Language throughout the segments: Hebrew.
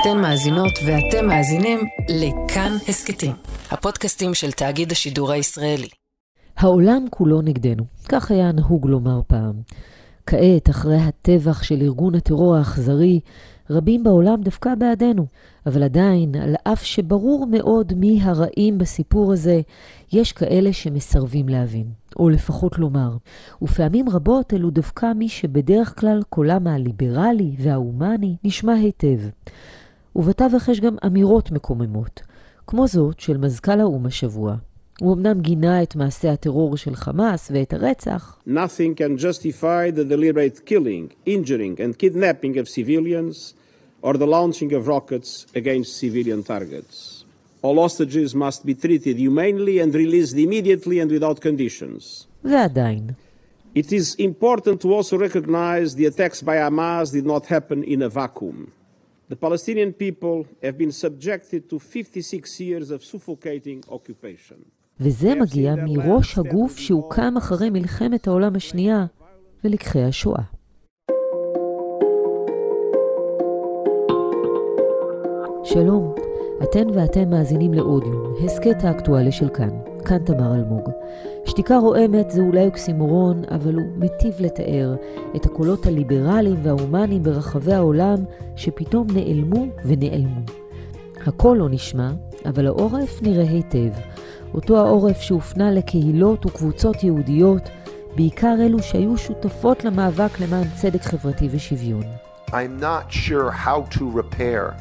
אתן מאזינות ואתם מאזינים לכאן הסכתים, הפודקאסטים של תאגיד השידור הישראלי. העולם כולו נגדנו, כך היה נהוג לומר פעם. כעת, אחרי הטבח של ארגון הטרור האכזרי, רבים בעולם דווקא בעדנו. אבל עדיין, על אף שברור מאוד מי הרעים בסיפור הזה, יש כאלה שמסרבים להבין, או לפחות לומר. ופעמים רבות אלו דווקא מי שבדרך כלל קולם הליברלי וההומני נשמע היטב. ובתווך יש גם אמירות מקוממות, כמו זאת של מזכ"ל האו"ם השבוע. הוא אמנם גינה את מעשי הטרור של חמאס ואת הרצח. Nothing can justify the deliberate killing, injuring and kidnapping of civilians or the launching of rockets against civilian targets. All hostages must be treated humanely and released immediately and without conditions. ועדיין. It is important to also recognize the attacks by Hamas did not happen in a vacuum. The Palestinian people have been subjected to 56 years of suffocating occupation. וזה מגיע מראש הגוף שהוקם אחרי מלחמת העולם השנייה ולקחי השואה. שלום, אתן ואתם מאזינים לאודיו, הסכת האקטואלי של כאן, כאן תמר אלמוג. שתיקה רועמת זה אולי אוקסימורון, אבל הוא מיטיב לתאר את הקולות הליברליים וההומניים ברחבי העולם שפתאום נעלמו ונעלמו. הקול לא נשמע, אבל העורף נראה היטב. אותו העורף שהופנה לקהילות וקבוצות יהודיות, בעיקר אלו שהיו שותפות למאבק למען צדק חברתי ושוויון. I'm not sure how to repair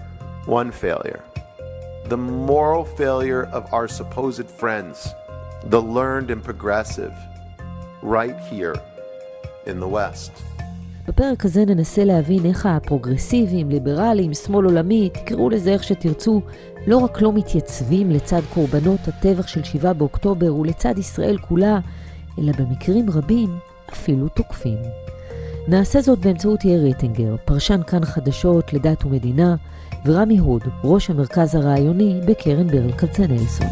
one failure the moral failure of our supposed friends, the learned and progressive, right here in the West. בפרק הזה ננסה להבין איך הפרוגרסיביים, ליברליים, שמאל עולמי, תקראו לזה איך שתרצו, לא רק לא מתייצבים לצד קורבנות הטבח של 7 באוקטובר ולצד ישראל כולה, אלא במקרים רבים אפילו תוקפים. נעשה זאת באמצעות יאיר ריטינגר, פרשן כאן חדשות לדת ומדינה, ורמי הוד, ראש המרכז הרעיוני בקרן ברל כצנלסון.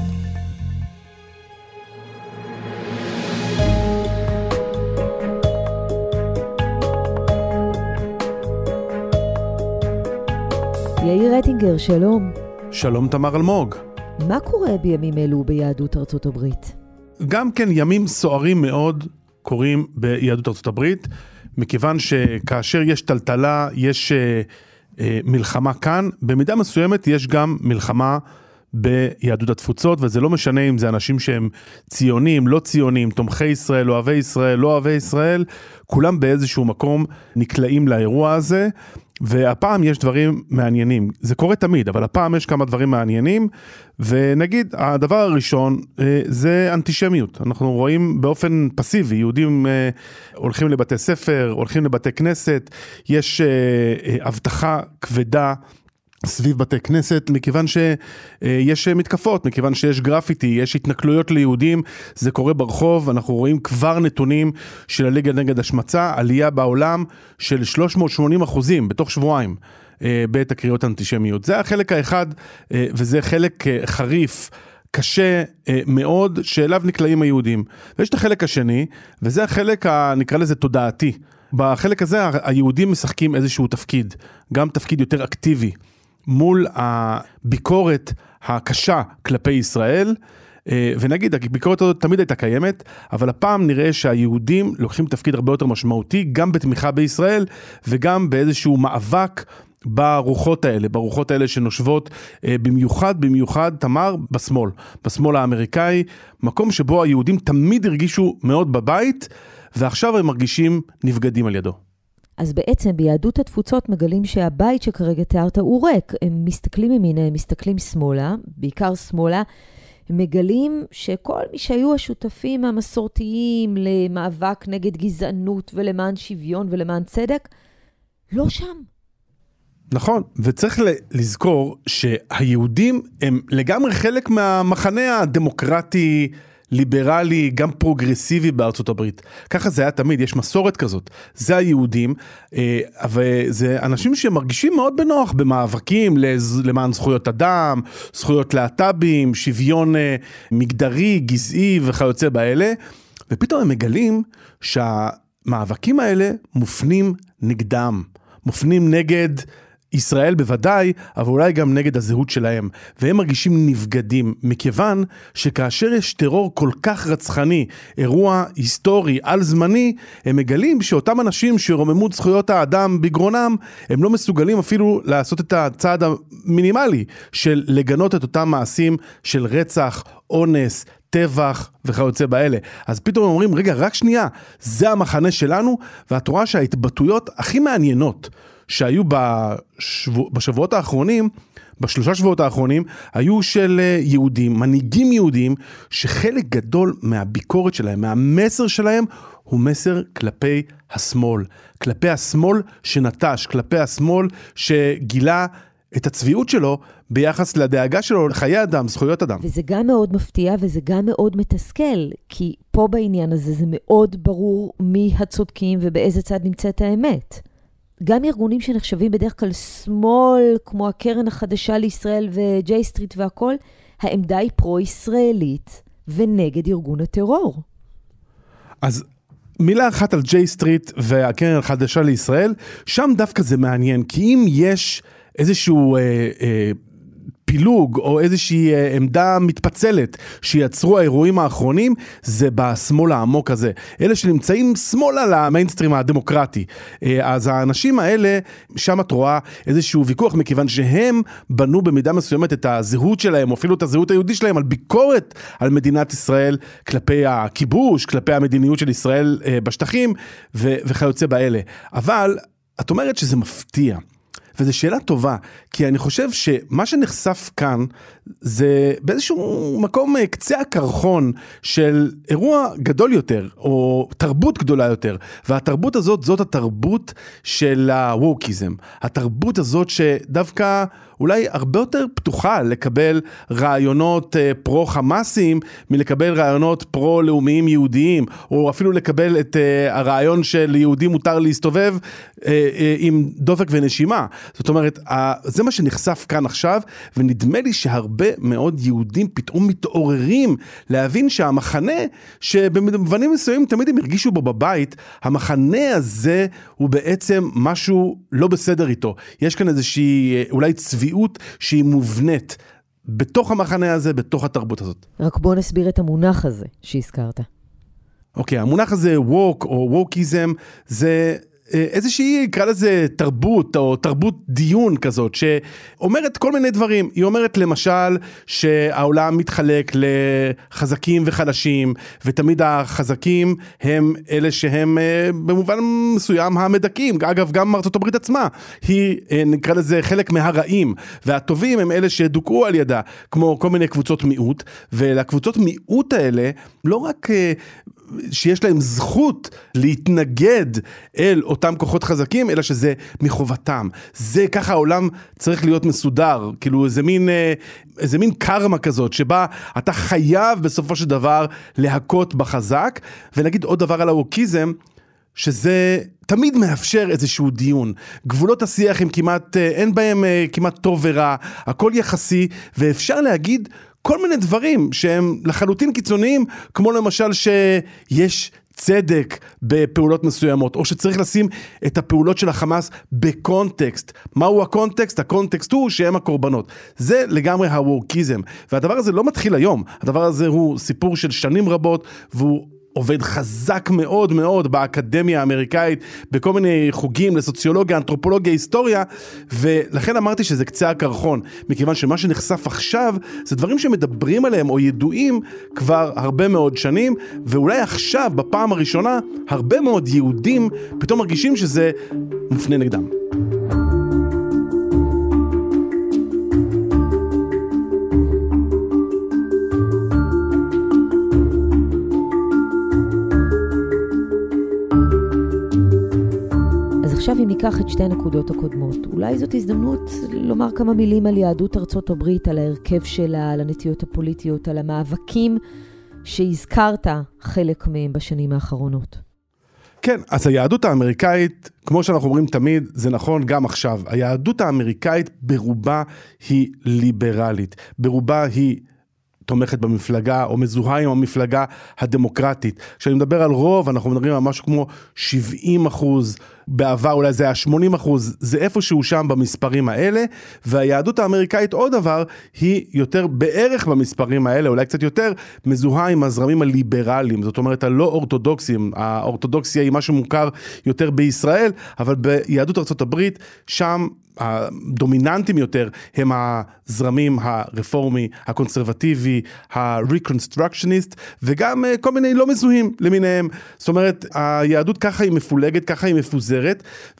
יאיר רטינגר, שלום. שלום תמר אלמוג. מה קורה בימים אלו ביהדות ארצות הברית? גם כן ימים סוערים מאוד קורים ביהדות ארצות הברית, מכיוון שכאשר יש טלטלה, יש אה, אה, מלחמה כאן, במידה מסוימת יש גם מלחמה ביהדות התפוצות, וזה לא משנה אם זה אנשים שהם ציונים, לא ציונים, תומכי ישראל, אוהבי ישראל, לא אוהבי ישראל, כולם באיזשהו מקום נקלעים לאירוע הזה. והפעם יש דברים מעניינים, זה קורה תמיד, אבל הפעם יש כמה דברים מעניינים, ונגיד, הדבר הראשון אה, זה אנטישמיות. אנחנו רואים באופן פסיבי, יהודים אה, הולכים לבתי ספר, הולכים לבתי כנסת, יש אה, הבטחה כבדה. סביב בתי כנסת, מכיוון שיש מתקפות, מכיוון שיש גרפיטי, יש התנכלויות ליהודים, זה קורה ברחוב, אנחנו רואים כבר נתונים של הליגה נגד השמצה, עלייה בעולם של 380 אחוזים בתוך שבועיים. בעת הקריאות האנטישמיות. זה החלק האחד, וזה חלק חריף. קשה מאוד שאליו נקלעים היהודים. ויש את החלק השני, וזה החלק, נקרא לזה תודעתי. בחלק הזה היהודים משחקים איזשהו תפקיד, גם תפקיד יותר אקטיבי. מול הביקורת הקשה כלפי ישראל. ונגיד, הביקורת הזאת תמיד הייתה קיימת, אבל הפעם נראה שהיהודים לוקחים תפקיד הרבה יותר משמעותי, גם בתמיכה בישראל וגם באיזשהו מאבק ברוחות האלה, ברוחות האלה שנושבות במיוחד, במיוחד, תמר, בשמאל, בשמאל האמריקאי, מקום שבו היהודים תמיד הרגישו מאוד בבית, ועכשיו הם מרגישים נבגדים על ידו. אז בעצם ביהדות התפוצות מגלים שהבית שכרגע תיארת הוא ריק. הם מסתכלים ימינה, הם מסתכלים שמאלה, בעיקר שמאלה. הם מגלים שכל מי שהיו השותפים המסורתיים למאבק נגד גזענות ולמען שוויון ולמען צדק, לא שם. נכון, וצריך לזכור שהיהודים הם לגמרי חלק מהמחנה הדמוקרטי ליברלי, גם פרוגרסיבי בארצות הברית. ככה זה היה תמיד, יש מסורת כזאת. זה היהודים, אה, וזה אנשים שמרגישים מאוד בנוח במאבקים למען זכויות אדם, זכויות להט"בים, שוויון אה, מגדרי, גזעי וכיוצא באלה, ופתאום הם מגלים שהמאבקים האלה מופנים נגדם, מופנים נגד ישראל בוודאי, אבל אולי גם נגד הזהות שלהם. והם מרגישים נבגדים, מכיוון שכאשר יש טרור כל כך רצחני, אירוע היסטורי, על זמני, הם מגלים שאותם אנשים שרוממות זכויות האדם בגרונם, הם לא מסוגלים אפילו לעשות את הצעד המינימלי של לגנות את אותם מעשים של רצח, אונס, טבח וכיוצא באלה. אז פתאום אומרים, רגע, רק שנייה, זה המחנה שלנו, ואת רואה שההתבטאויות הכי מעניינות שהיו בשבוע, בשבועות האחרונים, בשלושה שבועות האחרונים, היו של אה, יהודים, מנהיגים יהודים, שחלק גדול מהביקורת שלהם, מהמסר שלהם, הוא מסר כלפי השמאל. כלפי השמאל שנטש, כלפי השמאל שגילה את הצביעות שלו ביחס לדאגה שלו לחיי אדם, זכויות אדם. וזה גם מאוד מפתיע וזה גם מאוד מתסכל, כי פה בעניין הזה זה מאוד ברור מי הצודקים ובאיזה צד נמצאת האמת. גם ארגונים שנחשבים בדרך כלל שמאל, כמו הקרן החדשה לישראל וג'יי סטריט והכול, העמדה היא פרו-ישראלית ונגד ארגון הטרור. אז מילה אחת על ג'יי סטריט והקרן החדשה לישראל, שם דווקא זה מעניין, כי אם יש איזשהו אה, אה, פילוג או איזושהי אה, עמדה מתפצלת שיצרו האירועים האחרונים, זה בשמאל העמוק הזה. אלה שנמצאים שמאלה למיינסטרים הדמוקרטי. אה, אז האנשים האלה, שם את רואה איזשהו ויכוח, מכיוון שהם בנו במידה מסוימת את הזהות שלהם, או אפילו את הזהות היהודית שלהם, על ביקורת על מדינת ישראל כלפי הכיבוש, כלפי המדיניות של ישראל אה, בשטחים וכיוצא באלה. אבל את אומרת שזה מפתיע. וזו שאלה טובה, כי אני חושב שמה שנחשף כאן זה באיזשהו מקום אה, קצה הקרחון של אירוע גדול יותר, או תרבות גדולה יותר. והתרבות הזאת, זאת התרבות של הווקיזם. התרבות הזאת שדווקא אולי הרבה יותר פתוחה לקבל רעיונות אה, פרו-חמאסיים מלקבל רעיונות פרו-לאומיים יהודיים, או אפילו לקבל את אה, הרעיון של יהודים מותר להסתובב עם דופק ונשימה. זאת אומרת, זה מה שנחשף כאן עכשיו, ונדמה לי שהרבה מאוד יהודים פתאום מתעוררים להבין שהמחנה, שבמובנים מסוימים תמיד הם הרגישו בו בבית, המחנה הזה הוא בעצם משהו לא בסדר איתו. יש כאן איזושהי אולי צביעות שהיא מובנית. בתוך המחנה הזה, בתוך התרבות הזאת. רק בוא נסביר את המונח הזה שהזכרת. אוקיי, okay, המונח הזה, ווק או ווקיזם, זה אה, איזושהי, נקרא לזה תרבות, או תרבות דיון כזאת, שאומרת כל מיני דברים. היא אומרת למשל שהעולם מתחלק לחזקים וחלשים, ותמיד החזקים הם אלה שהם אה, במובן מסוים המדכאים. אגב, גם ארצות הברית עצמה, היא אה, נקרא לזה חלק מהרעים, והטובים הם אלה שדוכאו על ידה, כמו כל מיני קבוצות מיעוט, ולקבוצות מיעוט האלה, לא רק שיש להם זכות להתנגד אל אותם כוחות חזקים, אלא שזה מחובתם. זה ככה העולם צריך להיות מסודר, כאילו איזה מין, אה, איזה מין קרמה כזאת, שבה אתה חייב בסופו של דבר להכות בחזק. ונגיד עוד דבר על האוקיזם, שזה תמיד מאפשר איזשהו דיון. גבולות השיח הם כמעט, אה, אין בהם אה, כמעט טוב ורע, הכל יחסי, ואפשר להגיד כל מיני דברים שהם לחלוטין קיצוניים, כמו למשל שיש צדק בפעולות מסוימות, או שצריך לשים את הפעולות של החמאס בקונטקסט. מהו הקונטקסט? הקונטקסט הוא שהם הקורבנות. זה לגמרי הווקיזם. והדבר הזה לא מתחיל היום, הדבר הזה הוא סיפור של שנים רבות, והוא עובד חזק מאוד מאוד באקדמיה האמריקאית, בכל מיני חוגים לסוציולוגיה, אנתרופולוגיה, היסטוריה, ולכן אמרתי שזה קצה הקרחון, מכיוון שמה שנחשף עכשיו זה דברים שמדברים עליהם או ידועים כבר הרבה מאוד שנים, ואולי עכשיו, בפעם הראשונה, הרבה מאוד יהודים פתאום מרגישים שזה מופנה נגדם. עכשיו אם ניקח את שתי הנקודות הקודמות, אולי זאת הזדמנות לומר כמה מילים על יהדות ארצות הברית, על ההרכב שלה, על הנטיות הפוליטיות, על המאבקים שהזכרת חלק מהם בשנים האחרונות. כן, אז היהדות האמריקאית, כמו שאנחנו אומרים תמיד, זה נכון גם עכשיו. היהדות האמריקאית ברובה היא ליברלית, ברובה היא תומכת במפלגה או מזוהה עם המפלגה הדמוקרטית. כשאני מדבר על רוב, אנחנו מדברים על משהו כמו 70 אחוז בעבר אולי זה היה 80 אחוז, זה איפשהו שם במספרים האלה, והיהדות האמריקאית עוד דבר, היא יותר בערך במספרים האלה, אולי קצת יותר, מזוהה עם הזרמים הליברליים, זאת אומרת הלא אורתודוקסיים, האורתודוקסיה היא משהו מוכר יותר בישראל, אבל ביהדות ארה"ב, שם הדומיננטיים יותר הם הזרמים הרפורמי, הקונסרבטיבי, ה-reconstructionist וגם אה, כל מיני לא מזוהים למיניהם. זאת אומרת, היהדות ככה היא מפולגת, ככה היא מפוזרת,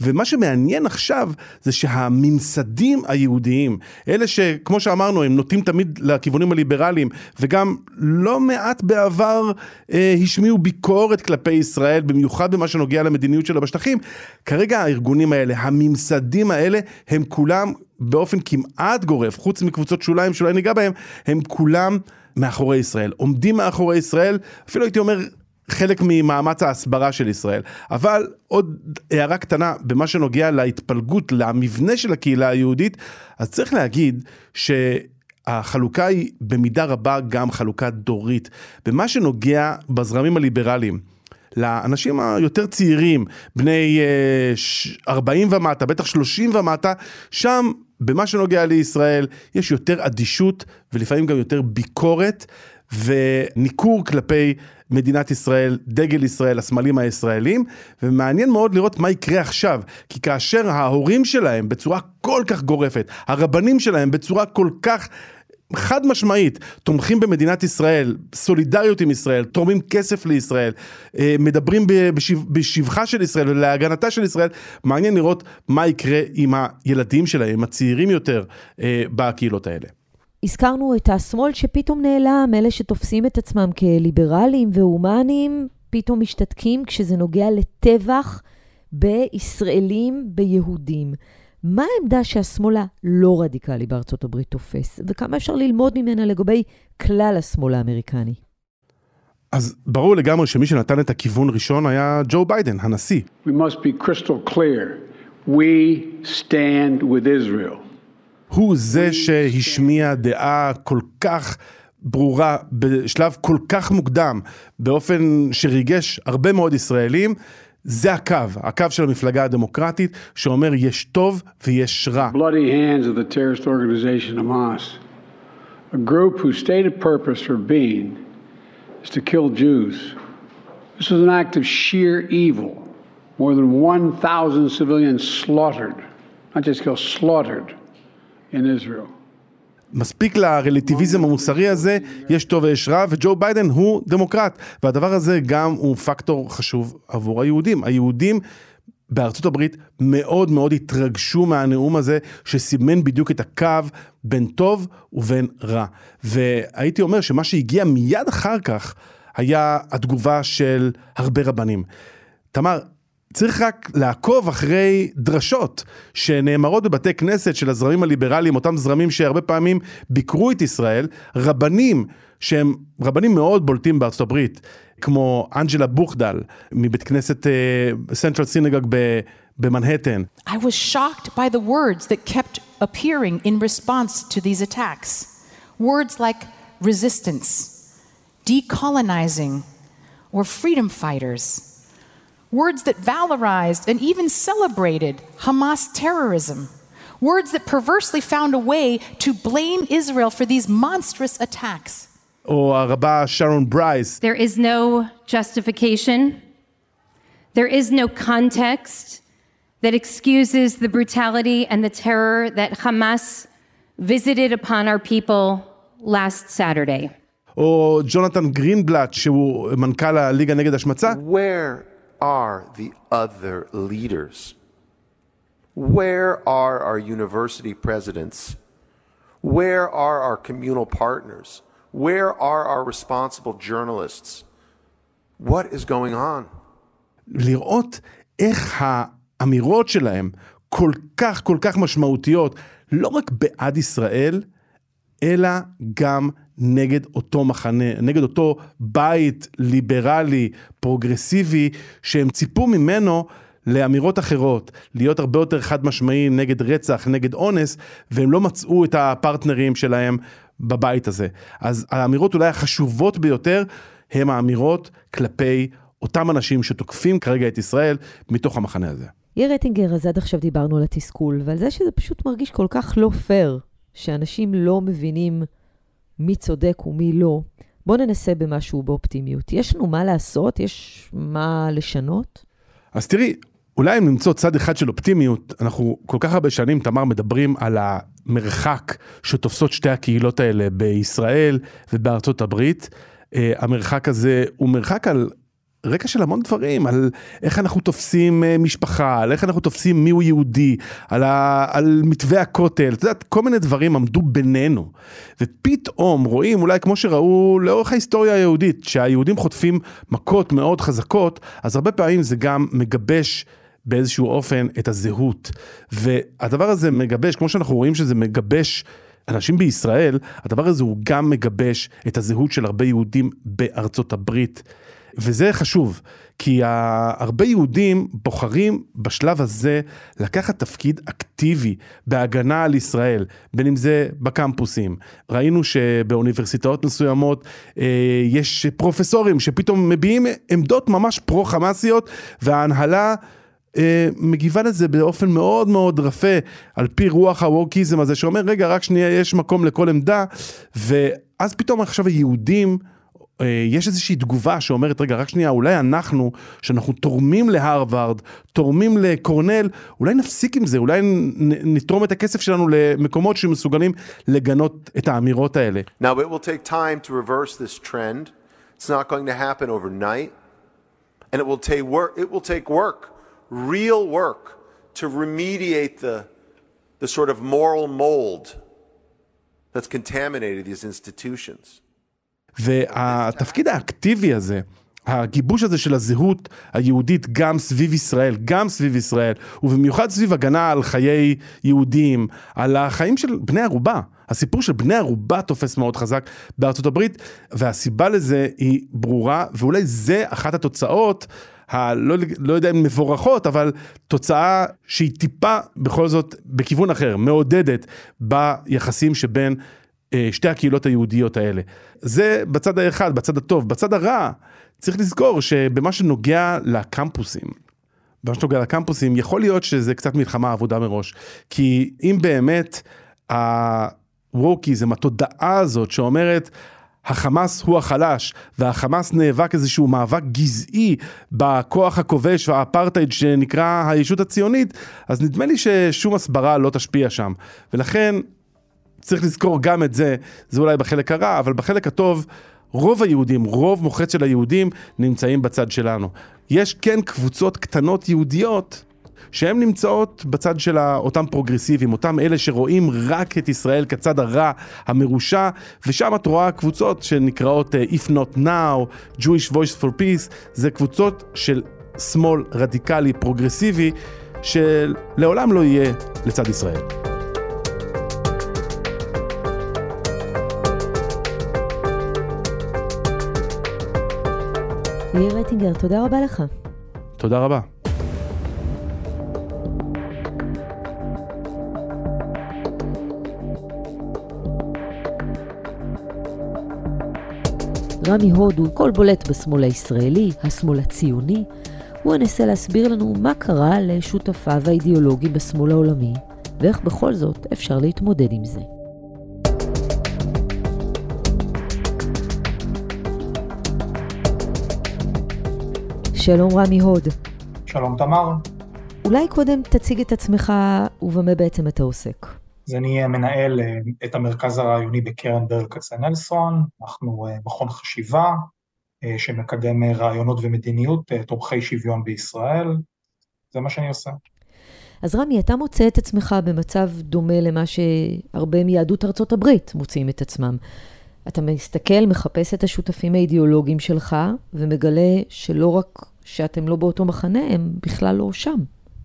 ומה שמעניין עכשיו זה שהממסדים היהודיים, אלה שכמו שאמרנו, הם נוטים תמיד לכיוונים הליברליים, וגם לא מעט בעבר אה, השמיעו ביקורת כלפי ישראל, במיוחד במה שנוגע למדיניות שלה בשטחים, כרגע הארגונים האלה, הממסדים האלה, הם כולם באופן כמעט גורף, חוץ מקבוצות שוליים שאולי ניגע בהם, הם כולם מאחורי ישראל, עומדים מאחורי ישראל, אפילו הייתי אומר חלק ממאמץ ההסברה של ישראל. אבל עוד הערה קטנה במה שנוגע להתפלגות, למבנה של הקהילה היהודית, אז צריך להגיד ש... החלוקה היא במידה רבה גם חלוקה דורית. במה שנוגע בזרמים הליברליים, לאנשים היותר צעירים, בני 40 אה, ומטה, בטח 30 ומטה, שם במה שנוגע לישראל יש יותר אדישות ולפעמים גם יותר ביקורת וניכור כלפי מדינת ישראל, דגל ישראל, הסמלים הישראלים, ומעניין מאוד לראות מה יקרה עכשיו, כי כאשר ההורים שלהם בצורה כל כך גורפת, הרבנים שלהם בצורה כל כך חד משמעית תומכים במדינת ישראל, סולידריות עם ישראל, תורמים כסף לישראל, אה, מדברים בשבחה של ישראל ולהגנתה של ישראל, מעניין לראות מה יקרה עם הילדים שלהם, עם הצעירים יותר אה, בקהילות האלה. הזכרנו את השמאל שפתאום נעלם, אלה שתופסים את עצמם כליברליים והומניים, פתאום משתתקים כשזה נוגע לטבח בישראלים, ביהודים. מה העמדה שהשמאל הלא רדיקלי בארצות הברית תופס, וכמה אפשר ללמוד ממנה לגבי כלל השמאל האמריקני? אז ברור לגמרי שמי שנתן את הכיוון ראשון היה ג'ו ביידן, הנשיא. We must be crystal clear. We stand with Israel. הוא זה שהשמיע דעה כל כך ברורה בשלב כל כך מוקדם, באופן שריגש הרבה מאוד ישראלים, זה הקו, הקו של המפלגה הדמוקרטית, שאומר יש טוב ויש רע. A group whose stated purpose for being is to kill Jews. This was an act of sheer evil. More than 1,000 civilians slaughtered, not just killed, slaughtered in Israel. מספיק לרלטיביזם המוסרי הזה, יש טוב ויש רע, וג'ו ביידן הוא דמוקרט. והדבר הזה גם הוא פקטור חשוב עבור היהודים. היהודים בארצות הברית מאוד מאוד התרגשו מהנאום הזה, שסימן בדיוק את הקו בין טוב ובין רע. והייתי אומר שמה שהגיע מיד אחר כך, היה התגובה של הרבה רבנים. תמר, צריך רק לעקוב אחרי דרשות שנאמרות בבתי כנסת של הזרמים הליברליים, אותם זרמים שהרבה פעמים ביקרו את ישראל, רבנים שהם רבנים מאוד בולטים בארצות הברית, כמו אנג'לה בוכדל מבית כנסת סנטרל אה, סינגוג במנהטן. I was shocked by the words that kept appearing in response to these attacks. Words like resistance, decolonizing, or freedom fighters. words that valorized and even celebrated Hamas terrorism, words that perversely found a way to blame Israel for these monstrous attacks. או הרבה שרון ברייס. There is no justification. There is no context that excuses the brutality and the terror that Hamas visited upon our people last Saturday. או ג'ונתן גרינבלט שהוא מנכ"ל הליגה נגד השמצה. Where are the other leaders? Where are our university presidents? Where are our communal partners? Where are our responsible journalists? What is going on? לראות איך האמירות שלהם כל כך כל כך משמעותיות, לא רק בעד ישראל, אלא גם נגד אותו מחנה, נגד אותו בית ליברלי, פרוגרסיבי, שהם ציפו ממנו לאמירות אחרות, להיות הרבה יותר חד משמעיים נגד רצח, נגד אונס, והם לא מצאו את הפרטנרים שלהם בבית הזה. אז האמירות אולי החשובות ביותר הם האמירות כלפי אותם אנשים שתוקפים כרגע את ישראל מתוך המחנה הזה. יאיר רטינגר, אז עד עכשיו דיברנו על התסכול, ועל זה שזה פשוט מרגיש כל כך לא פייר, שאנשים לא מבינים מי צודק ומי לא. בואו ננסה במשהו באופטימיות. יש לנו מה לעשות? יש מה לשנות? אז תראי, אולי אם נמצוא צד אחד של אופטימיות, אנחנו כל כך הרבה שנים, תמר, מדברים על המרחק שתופסות שתי הקהילות האלה בישראל ובארצות הברית. Uh, המרחק הזה הוא מרחק על רקע של המון דברים, על איך אנחנו תופסים uh, משפחה, על איך אנחנו תופסים מיהו יהודי, על, ה, על מתווה הכותל, את יודעת, כל מיני דברים עמדו בינינו. ופתאום רואים, אולי כמו שראו לאורך ההיסטוריה היהודית, שהיהודים חוטפים מכות מאוד חזקות, אז הרבה פעמים זה גם מגבש באיזשהו אופן את הזהות. והדבר הזה מגבש, כמו שאנחנו רואים שזה מגבש אנשים בישראל, הדבר הזה הוא גם מגבש את הזהות של הרבה יהודים בארצות הברית. וזה חשוב, כי הרבה יהודים בוחרים בשלב הזה לקחת תפקיד אקטיבי בהגנה על ישראל, בין אם זה בקמפוסים. ראינו שבאוניברסיטאות מסוימות אה, יש פרופסורים שפתאום מביעים עמדות ממש פרו-חמאסיות, וההנהלה... אה, מגיבה לזה באופן מאוד מאוד רפה, על פי רוח הווקיזם הזה, שאומר, רגע, רק שנייה, יש מקום לכל עמדה, ואז פתאום עכשיו היהודים, יש איזושהי תגובה שאומרת, רגע, רק שנייה, אולי אנחנו, שאנחנו תורמים להרווארד, תורמים לקורנל, אולי נפסיק עם זה, אולי נתרום את הכסף שלנו למקומות שמסוגלים לגנות את האמירות האלה. Now it will take time to reverse this trend. It's not going to happen overnight. And it will take work. It will take work. real work to remediate the, the sort of moral mold that's contaminated these institutions. והתפקיד האקטיבי הזה, הגיבוש הזה של הזהות היהודית גם סביב ישראל, גם סביב ישראל, ובמיוחד סביב הגנה על חיי יהודים, על החיים של בני ערובה. הסיפור של בני ערובה תופס מאוד חזק בארצות הברית, והסיבה לזה היא ברורה, ואולי זה אחת התוצאות הלא לא יודע אם מבורכות, אבל תוצאה שהיא טיפה בכל זאת בכיוון אחר, מעודדת ביחסים שבין שתי הקהילות היהודיות האלה. זה בצד האחד, בצד הטוב. בצד הרע, צריך לזכור שבמה שנוגע לקמפוסים, במה שנוגע לקמפוסים, יכול להיות שזה קצת מלחמה עבודה מראש. כי אם באמת הווקיזם, התודעה הזאת שאומרת, החמאס הוא החלש, והחמאס נאבק איזשהו מאבק גזעי בכוח הכובש והאפרטהייד שנקרא הישות הציונית, אז נדמה לי ששום הסברה לא תשפיע שם. ולכן צריך לזכור גם את זה, זה אולי בחלק הרע, אבל בחלק הטוב, רוב היהודים, רוב מוחץ של היהודים נמצאים בצד שלנו. יש כן קבוצות קטנות יהודיות שהן נמצאות בצד של אותם פרוגרסיבים, אותם אלה שרואים רק את ישראל כצד הרע, המרושע, ושם את רואה קבוצות שנקראות אה, If Not Now, Jewish Voice for Peace, זה קבוצות של שמאל רדיקלי פרוגרסיבי, שלעולם לא יהיה לצד ישראל. יאיר רטינגר, תודה רבה לך. תודה רבה. רמי הוד הוא קול בולט בשמאל הישראלי, השמאל הציוני. הוא ינסה להסביר לנו מה קרה לשותפיו האידיאולוגי בשמאל העולמי, ואיך בכל זאת אפשר להתמודד עם זה. שלום רמי הוד. שלום תמר. אולי קודם תציג את עצמך ובמה בעצם אתה עוסק. אז אני מנהל אה, את המרכז הרעיוני בקרן ברל כצנלסון, אנחנו אה, מכון חשיבה אה, שמקדם רעיונות ומדיניות תומכי שוויון בישראל, זה מה שאני עושה. אז רמי, אתה מוצא את עצמך במצב דומה למה שהרבה מיהדות ארצות הברית מוצאים את עצמם. אתה מסתכל, מחפש את השותפים האידיאולוגיים שלך, ומגלה שלא רק שאתם לא באותו מחנה, הם בכלל לא שם.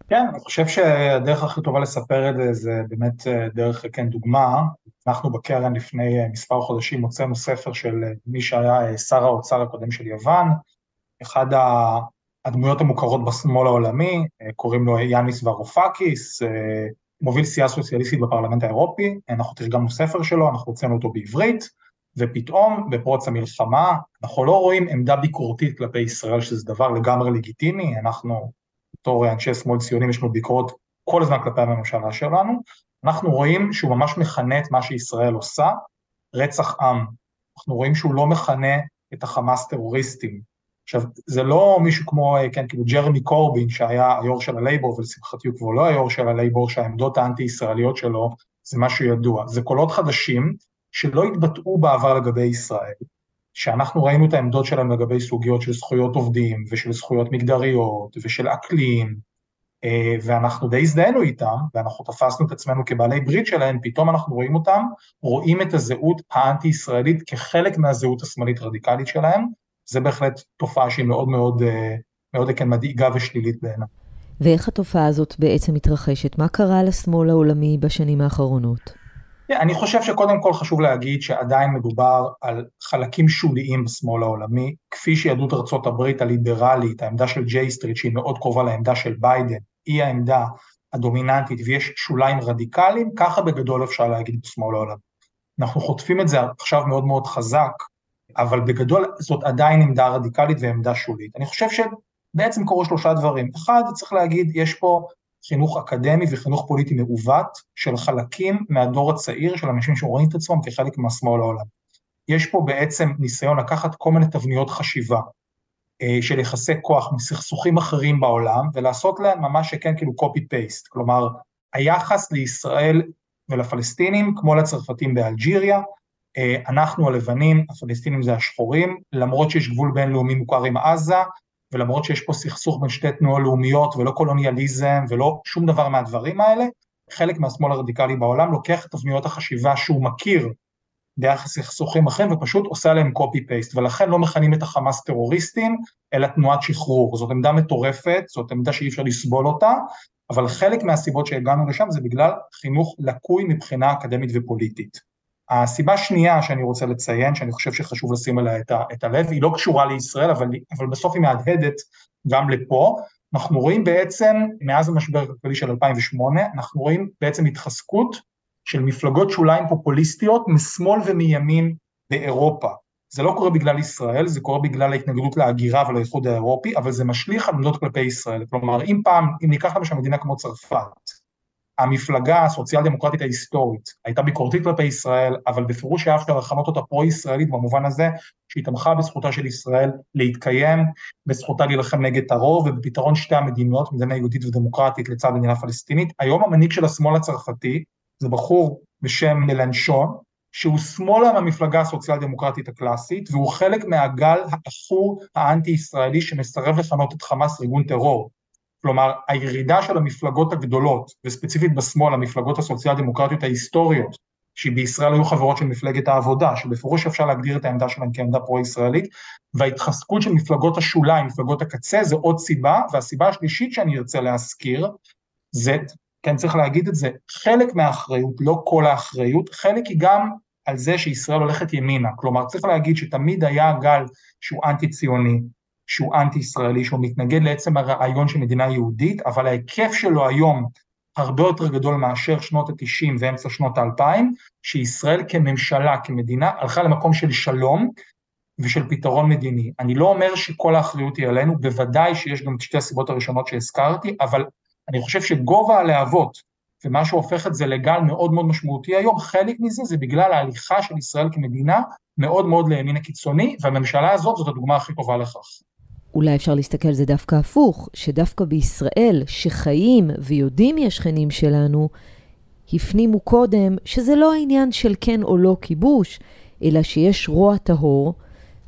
כן, אני חושב שהדרך הכי טובה לספר את זה, זה באמת אה, דרך, כן, דוגמה. אנחנו בקרן לפני אה, מספר חודשים הוצאנו ספר של אה, מי שהיה שר האוצר הקודם של יוון, אחד הדמויות המוכרות בשמאל העולמי, קוראים לו יאניס ורופקיס, מוביל סיעה סוציאליסטית בפרלמנט האירופי, אנחנו תרגמנו ספר שלו, אנחנו הוצאנו אותו בעברית, ופתאום בפרוץ המלחמה אנחנו לא רואים עמדה ביקורתית כלפי ישראל, שזה דבר לגמרי לגיטימי, אנחנו בתור אנשי שמאל ציונים יש לנו ביקורת כל הזמן כלפי הממשלה שלנו, אנחנו רואים שהוא ממש מכנה את מה שישראל עושה, רצח עם. אנחנו רואים שהוא לא מכנה את החמאס טרוריסטים. עכשיו, זה לא מישהו כמו, כן, כאילו ג'רמי קורבין שהיה היו"ר של הלייבור, ולשמחתי הוא כבר לא היו"ר של הלייבור, שהעמדות האנטי-ישראליות שלו זה משהו ידוע. זה קולות חדשים שלא התבטאו בעבר לגבי ישראל, שאנחנו ראינו את העמדות שלהם לגבי סוגיות של זכויות עובדים ושל זכויות מגדריות ושל אקלים, אה, ואנחנו די הזדהינו איתם, ואנחנו תפסנו את עצמנו כבעלי ברית שלהם, פתאום אנחנו רואים אותם, רואים את הזהות האנטי-ישראלית כחלק מהזהות השמאלית רדיקלית שלהם, זה בהחלט תופעה שהיא מאוד מאוד, אה, מאוד כן מדאיגה ושלילית בעיניי. ואיך התופעה הזאת בעצם מתרחשת? מה קרה לשמאל העולמי בשנים האחרונות? אני חושב שקודם כל חשוב להגיד שעדיין מדובר על חלקים שוליים בשמאל העולמי, כפי שיהדות ארצות הברית הליברלית, העמדה של ג'יי סטריט שהיא מאוד קרובה לעמדה של ביידן, היא העמדה הדומיננטית ויש שוליים רדיקליים, ככה בגדול אפשר להגיד בשמאל העולמי. אנחנו חוטפים את זה עכשיו מאוד מאוד חזק, אבל בגדול זאת עדיין עמדה רדיקלית ועמדה שולית. אני חושב שבעצם קורו שלושה דברים. אחד, צריך להגיד, יש פה חינוך אקדמי וחינוך פוליטי מעוות של חלקים מהדור הצעיר של אנשים שרואים את עצמם כחלק מהשמאל העולם. יש פה בעצם ניסיון לקחת כל מיני תבניות חשיבה אה, של יחסי כוח מסכסוכים אחרים בעולם ולעשות להם ממש שכן כאילו copy paste, כלומר היחס לישראל ולפלסטינים כמו לצרפתים באלג'יריה, אה, אנחנו הלבנים, הפלסטינים זה השחורים, למרות שיש גבול בינלאומי מוכר עם עזה, ולמרות שיש פה סכסוך בין שתי תנועות לאומיות ולא קולוניאליזם ולא שום דבר מהדברים האלה, חלק מהשמאל הרדיקלי בעולם לוקח את תבניות החשיבה שהוא מכיר ביחס לסכסוכים אחרים ופשוט עושה עליהם קופי פייסט ולכן לא מכנים את החמאס טרוריסטים אלא תנועת שחרור, זאת עמדה מטורפת, זאת עמדה שאי אפשר לסבול אותה, אבל חלק מהסיבות שהגענו לשם זה בגלל חינוך לקוי מבחינה אקדמית ופוליטית. הסיבה השנייה שאני רוצה לציין, שאני חושב שחשוב לשים עליה את, ה, את הלב, היא לא קשורה לישראל, אבל, אבל בסוף היא מהדהדת גם לפה. אנחנו רואים בעצם, מאז המשבר הכלכלי של 2008, אנחנו רואים בעצם התחזקות של מפלגות שוליים פופוליסטיות משמאל ומימין באירופה. זה לא קורה בגלל ישראל, זה קורה בגלל ההתנגדות להגירה ולאיחוד האירופי, אבל זה משליך על עמדות כלפי ישראל. כלומר, אם פעם, אם ניקח למשל מדינה כמו צרפת, המפלגה הסוציאל דמוקרטית ההיסטורית הייתה ביקורתית כלפי ישראל, אבל בפירוש היה אפשר לכנות אותה פרו-ישראלית במובן הזה שהיא תמכה בזכותה של ישראל להתקיים, בזכותה להילחם נגד טרור ובפתרון שתי המדינות, מדינה יהודית ודמוקרטית לצד מדינה פלסטינית. היום המנהיג של השמאל הצרפתי זה בחור בשם מלנשון, שהוא שמאלה מהמפלגה הסוציאל דמוקרטית הקלאסית, והוא חלק מהגל העכור האנטי-ישראלי שמסרב לכנות את חמאס ארגון טרור. כלומר הירידה של המפלגות הגדולות, וספציפית בשמאל המפלגות הסוציאל דמוקרטיות ההיסטוריות, שבישראל היו חברות של מפלגת העבודה, שבפירוש אפשר להגדיר את העמדה שלהן כעמדה פרו-ישראלית, וההתחזקות של מפלגות השוליים, מפלגות הקצה, זה עוד סיבה, והסיבה השלישית שאני ארצה להזכיר, זה, כן צריך להגיד את זה, חלק מהאחריות, לא כל האחריות, חלק היא גם על זה שישראל הולכת ימינה, כלומר צריך להגיד שתמיד היה גל שהוא אנטי ציוני, שהוא אנטי-ישראלי, שהוא מתנגד לעצם הרעיון של מדינה יהודית, אבל ההיקף שלו היום הרבה יותר גדול מאשר שנות ה-90 ואמצע שנות ה-2000, שישראל כממשלה, כמדינה, הלכה למקום של שלום ושל פתרון מדיני. אני לא אומר שכל האחריות היא עלינו, בוודאי שיש גם את שתי הסיבות הראשונות שהזכרתי, אבל אני חושב שגובה הלהבות ומה שהופך את זה לגל מאוד מאוד משמעותי היום, חלק מזה זה בגלל ההליכה של ישראל כמדינה מאוד מאוד לימין הקיצוני, והממשלה הזאת זאת הדוגמה הכי טובה לכך. אולי אפשר להסתכל על זה דווקא הפוך, שדווקא בישראל, שחיים ויודעים מי השכנים שלנו, הפנימו קודם שזה לא העניין של כן או לא כיבוש, אלא שיש רוע טהור,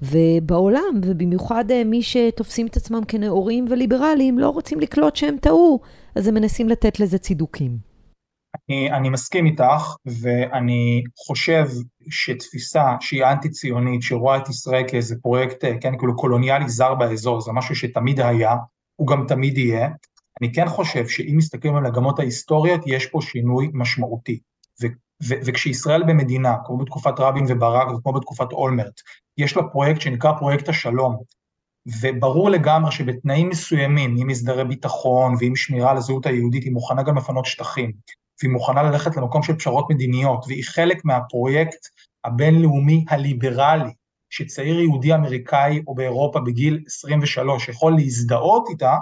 ובעולם, ובמיוחד אה, מי שתופסים את עצמם כנאורים וליברליים, לא רוצים לקלוט שהם טעו, אז הם מנסים לתת לזה צידוקים. אני, אני מסכים איתך, ואני חושב שתפיסה שהיא אנטי-ציונית, שרואה את ישראל כאיזה פרויקט, כן, כאילו קולוניאלי זר באזור, זה משהו שתמיד היה, הוא גם תמיד יהיה. אני כן חושב שאם מסתכלים על הגמות ההיסטוריות, יש פה שינוי משמעותי. ו- ו- וכשישראל במדינה, כמו בתקופת רבין וברק וכמו בתקופת אולמרט, יש לה פרויקט שנקרא פרויקט השלום, וברור לגמרי שבתנאים מסוימים, עם הסדרי ביטחון ועם שמירה על הזהות היהודית, היא מוכנה גם לפנות שטחים. והיא מוכנה ללכת למקום של פשרות מדיניות, והיא חלק מהפרויקט הבינלאומי הליברלי, שצעיר יהודי אמריקאי או באירופה בגיל 23 יכול להזדהות איתה,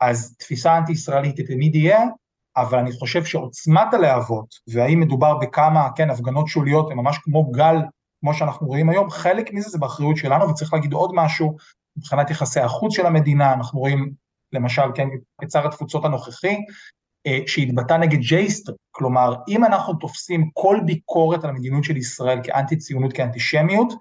אז תפיסה אנטי-ישראלית תמיד יהיה, אבל אני חושב שעוצמת הלהבות, והאם מדובר בכמה, כן, הפגנות שוליות, הן ממש כמו גל, כמו שאנחנו רואים היום, חלק מזה זה באחריות שלנו, וצריך להגיד עוד משהו, מבחינת יחסי החוץ של המדינה, אנחנו רואים למשל, כן, את שר התפוצות הנוכחי, שהתבטא נגד ג'ייסטר, כלומר, אם אנחנו תופסים כל ביקורת על המדיניות של ישראל כאנטי ציונות, כאנטישמיות,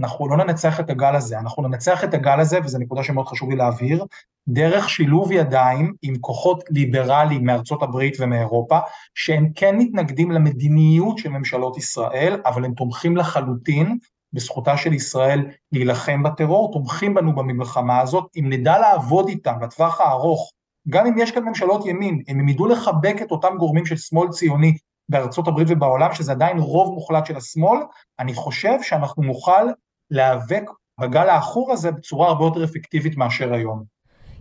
אנחנו לא ננצח את הגל הזה, אנחנו ננצח את הגל הזה, וזו נקודה שמאוד חשוב לי להבהיר, דרך שילוב ידיים עם כוחות ליברליים מארצות הברית ומאירופה, שהם כן מתנגדים למדיניות של ממשלות ישראל, אבל הם תומכים לחלוטין בזכותה של ישראל להילחם בטרור, תומכים בנו במלחמה הזאת, אם נדע לעבוד איתם לטווח הארוך, גם אם יש כאן ממשלות ימין, אם הם ידעו לחבק את אותם גורמים של שמאל ציוני בארצות הברית ובעולם, שזה עדיין רוב מוחלט של השמאל, אני חושב שאנחנו נוכל להיאבק בגל העכור הזה בצורה הרבה יותר אפקטיבית מאשר היום.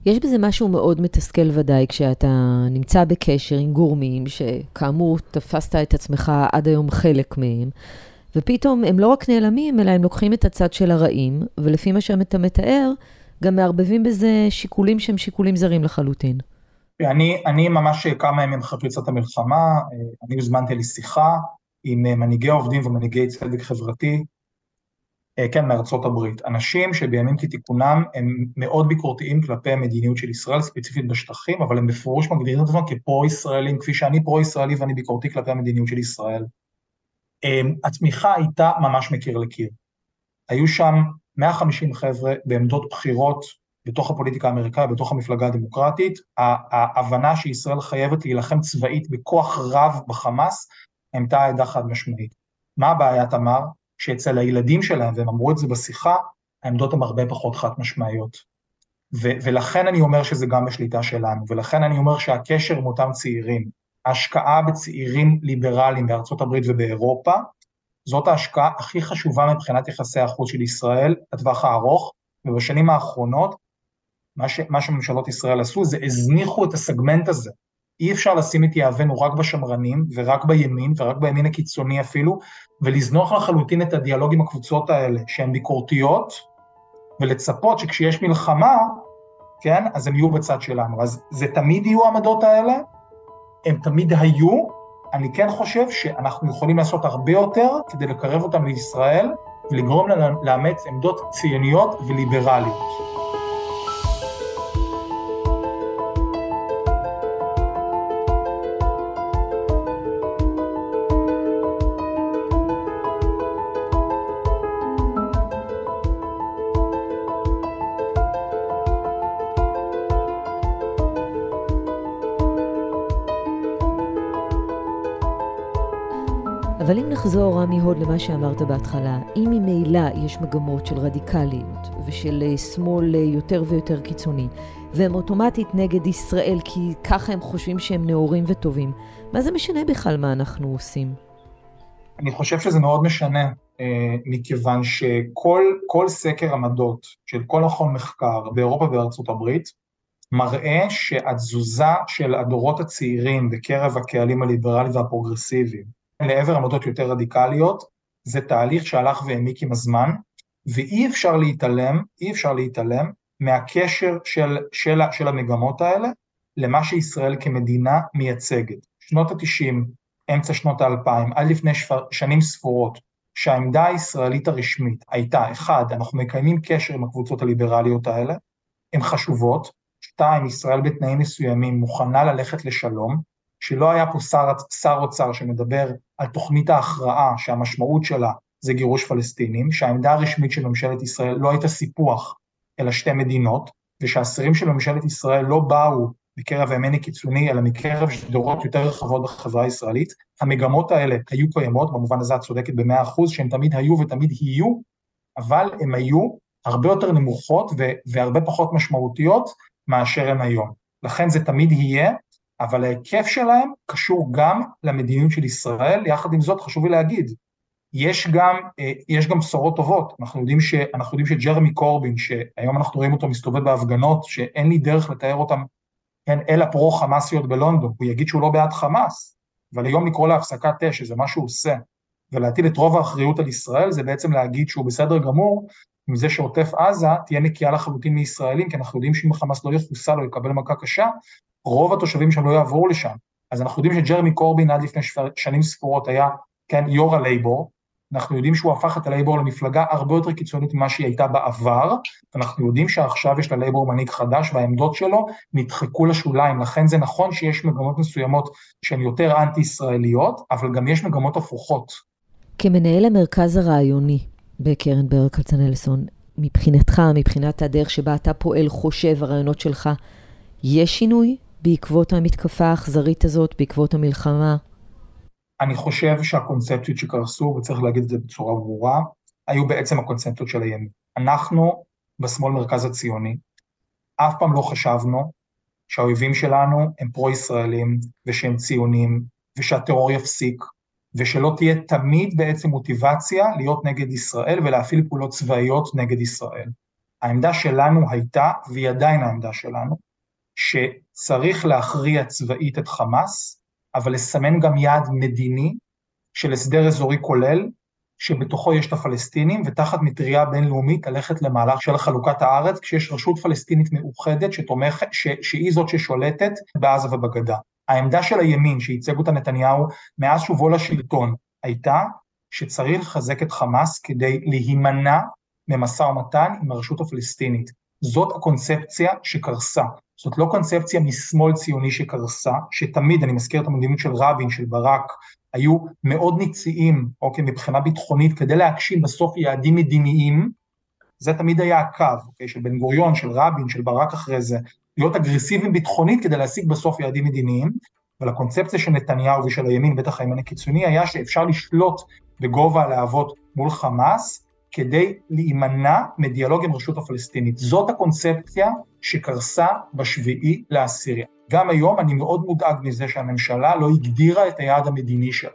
יש בזה משהו מאוד מתסכל ודאי כשאתה נמצא בקשר עם גורמים שכאמור תפסת את עצמך עד היום חלק מהם, ופתאום הם לא רק נעלמים, אלא הם לוקחים את הצד של הרעים, ולפי מה שאתה מתאר, גם מערבבים בזה שיקולים שהם שיקולים זרים לחלוטין. אני, אני ממש כמה ימים אחרי פריצת המלחמה, אני הוזמנתי לשיחה עם מנהיגי עובדים ומנהיגי צדק חברתי, כן, מארצות הברית. אנשים שבימים כתיקונם הם מאוד ביקורתיים כלפי המדיניות של ישראל, ספציפית בשטחים, אבל הם בפירוש מגדירים את עצמם כפרו-ישראלים, כפי שאני פרו-ישראלי ואני ביקורתי כלפי המדיניות של ישראל. התמיכה הייתה ממש מקיר לקיר. היו שם 150 חבר'ה בעמדות בחירות בתוך הפוליטיקה האמריקאית, בתוך המפלגה הדמוקרטית, ההבנה שישראל חייבת להילחם צבאית בכוח רב בחמאס, הייתה עדה חד משמעית. מה הבעיה, תמר? שאצל הילדים שלהם, והם אמרו את זה בשיחה, העמדות הן הרבה פחות חד משמעיות. ו- ולכן אני אומר שזה גם בשליטה שלנו, ולכן אני אומר שהקשר עם אותם צעירים, ההשקעה בצעירים ליברליים בארצות הברית ובאירופה, זאת ההשקעה הכי חשובה מבחינת יחסי החוץ של ישראל לטווח הארוך, ובשנים האחרונות, מה, ש, מה שממשלות ישראל עשו זה הזניחו את הסגמנט הזה. אי אפשר לשים את יהבנו רק בשמרנים ורק בימין ורק בימין הקיצוני אפילו, ולזנוח לחלוטין את הדיאלוג עם הקבוצות האלה שהן ביקורתיות, ולצפות שכשיש מלחמה, כן, אז הם יהיו בצד שלנו. אז זה תמיד יהיו העמדות האלה, הם תמיד היו, אני כן חושב שאנחנו יכולים לעשות הרבה יותר כדי לקרב אותם לישראל ולגרום להם לאמץ עמדות ציוניות וליברליות. הוד, למה שאמרת בהתחלה, אם ממילא יש מגמות של רדיקליות ושל אה, שמאל אה, יותר ויותר קיצוני, והם אוטומטית נגד ישראל כי ככה הם חושבים שהם נאורים וטובים, מה זה משנה בכלל מה אנחנו עושים? אני חושב שזה מאוד משנה, אה, מכיוון שכל סקר עמדות של כל מכון מחקר באירופה ובארצות הברית, מראה שהתזוזה של הדורות הצעירים בקרב הקהלים הליברליים והפרוגרסיביים לעבר עמדות יותר רדיקליות, זה תהליך שהלך והעמיק עם הזמן, ואי אפשר להתעלם, אי אפשר להתעלם מהקשר של, של, של המגמות האלה למה שישראל כמדינה מייצגת. שנות ה-90, אמצע שנות ה-2000, עד לפני שפר, שנים ספורות, שהעמדה הישראלית הרשמית הייתה, אחד, אנחנו מקיימים קשר עם הקבוצות הליברליות האלה, הן חשובות, שתיים, ישראל בתנאים מסוימים מוכנה ללכת לשלום, שלא היה פה שר, שר אוצר שמדבר על תוכנית ההכרעה שהמשמעות שלה זה גירוש פלסטינים, שהעמדה הרשמית של ממשלת ישראל לא הייתה סיפוח אלא שתי מדינות, ושהשרים של ממשלת ישראל לא באו מקרב הימין הקיצוני, אלא מקרב דורות יותר רחבות בחברה הישראלית. המגמות האלה היו קיימות, במובן הזה את צודקת במאה אחוז, שהן תמיד היו ותמיד יהיו, אבל הן היו הרבה יותר נמוכות והרבה פחות משמעותיות מאשר הן היום. לכן זה תמיד יהיה, אבל ההיקף שלהם קשור גם למדיניות של ישראל, יחד עם זאת חשוב לי להגיד, יש גם, אה, יש גם בשורות טובות, אנחנו יודעים, ש, אנחנו יודעים שג'רמי קורבין, שהיום אנחנו רואים אותו מסתובב בהפגנות, שאין לי דרך לתאר אותם, כן, אלא פרו-חמאסיות בלונדון, הוא יגיד שהוא לא בעד חמאס, אבל היום לקרוא להפסקת אש, שזה מה שהוא עושה, ולהטיל את רוב האחריות על ישראל, זה בעצם להגיד שהוא בסדר גמור, עם זה שעוטף עזה תהיה נקייה לחלוטין מישראלים, כי אנחנו יודעים שאם החמאס לא יחוסל או יקבל מכה קשה, רוב התושבים שם לא יעברו לשם. אז אנחנו יודעים שג'רמי קורבין עד לפני שנים ספורות היה, כן, יו"ר הלייבור, אנחנו יודעים שהוא הפך את הלייבור למפלגה הרבה יותר קיצונית ממה שהיא הייתה בעבר, אנחנו יודעים שעכשיו יש ללייבור מנהיג חדש והעמדות שלו נדחקו לשוליים, לכן זה נכון שיש מגמות מסוימות שהן יותר אנטי-ישראליות, אבל גם יש מגמות הפוכות. כמנהל המרכז הרעיוני בקרן ברל כצנלסון, מבחינתך, מבחינת הדרך שבה אתה פועל, חושב, הרעיונות שלך, יש שינוי בעקבות המתקפה האכזרית הזאת, בעקבות המלחמה? אני חושב שהקונספציות שקרסו, וצריך להגיד את זה בצורה ברורה, היו בעצם הקונספציות של הימין. אנחנו, בשמאל מרכז הציוני, אף פעם לא חשבנו שהאויבים שלנו הם פרו-ישראלים, ושהם ציונים, ושהטרור יפסיק, ושלא תהיה תמיד בעצם מוטיבציה להיות נגד ישראל ולהפעיל פעולות צבאיות נגד ישראל. העמדה שלנו הייתה, והיא עדיין העמדה שלנו, שצריך להכריע צבאית את חמאס, אבל לסמן גם יעד מדיני של הסדר אזורי כולל, שבתוכו יש את הפלסטינים, ותחת מטריה בינלאומית ללכת למהלך של חלוקת הארץ, כשיש רשות פלסטינית מאוחדת שתומכת, ש, שהיא זאת ששולטת בעזה ובגדה. העמדה של הימין שייצג אותה נתניהו מאז שובו לשלטון הייתה שצריך לחזק את חמאס כדי להימנע ממשא ומתן עם הרשות הפלסטינית. זאת הקונספציה שקרסה. זאת לא קונספציה משמאל ציוני שקרסה, שתמיד, אני מזכיר את המדיניות של רבין, של ברק, היו מאוד ניציים, אוקיי, מבחינה ביטחונית, כדי להגשים בסוף יעדים מדיניים, זה תמיד היה הקו, אוקיי, של בן גוריון, של רבין, של ברק אחרי זה, להיות אגרסיביים ביטחונית כדי להשיג בסוף יעדים מדיניים, אבל הקונספציה של נתניהו ושל הימין, בטח הימין הקיצוני, היה שאפשר לשלוט בגובה הלהבות מול חמאס, כדי להימנע מדיאלוג עם הרשות הפלסטינית. זאת הקונספציה שקרסה בשביעי לעשירי. גם היום אני מאוד מודאג מזה שהממשלה לא הגדירה את היעד המדיני שלה.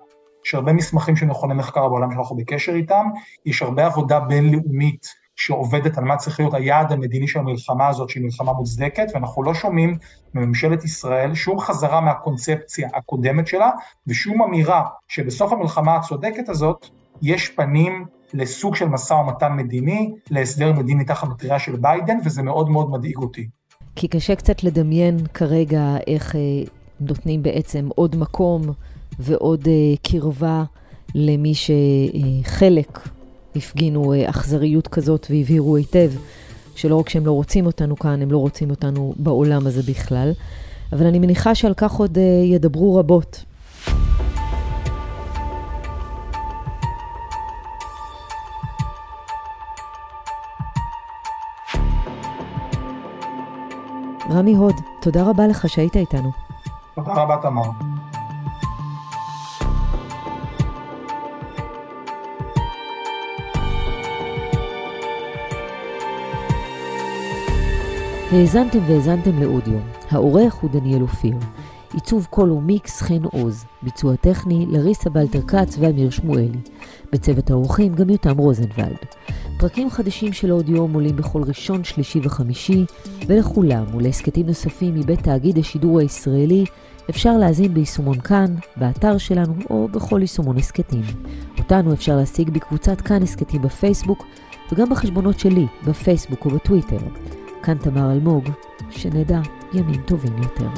יש הרבה מסמכים של מכוני מחקר בעולם שאנחנו בקשר איתם, יש הרבה עבודה בינלאומית שעובדת על מה צריך להיות היעד המדיני של המלחמה הזאת, שהיא מלחמה מוצדקת, ואנחנו לא שומעים מממשלת ישראל שום חזרה מהקונספציה הקודמת שלה, ושום אמירה שבסוף המלחמה הצודקת הזאת, יש פנים לסוג של משא ומתן מדיני, להסדר מדיני תחת מטריה של ביידן, וזה מאוד מאוד מדאיג אותי. כי קשה קצת לדמיין כרגע איך אה, נותנים בעצם עוד מקום ועוד אה, קרבה למי שחלק הפגינו אה, אכזריות כזאת והבהירו היטב שלא רק שהם לא רוצים אותנו כאן, הם לא רוצים אותנו בעולם הזה בכלל. אבל אני מניחה שעל כך עוד אה, ידברו רבות. רמי הוד, תודה רבה לך שהיית איתנו. תודה רבה, תמר. האזנתם והאזנתם לאודיו. העורך הוא דניאל אופיר. עיצוב קול ומיקס חן עוז. ביצוע טכני לריסה בלטר כץ ואמיר שמואלי. בצוות האורחים גם יותם רוזנבלד. פרקים חדשים של אודיו עולים בכל ראשון, שלישי וחמישי, ולכולם ולהסכתים נוספים מבית תאגיד השידור הישראלי אפשר להזין ביישומון כאן, באתר שלנו או בכל יישומון הסכתים. אותנו אפשר להשיג בקבוצת כאן הסכתים בפייסבוק וגם בחשבונות שלי בפייסבוק ובטוויטר. כאן תמר אלמוג, שנדע ימים טובים יותר.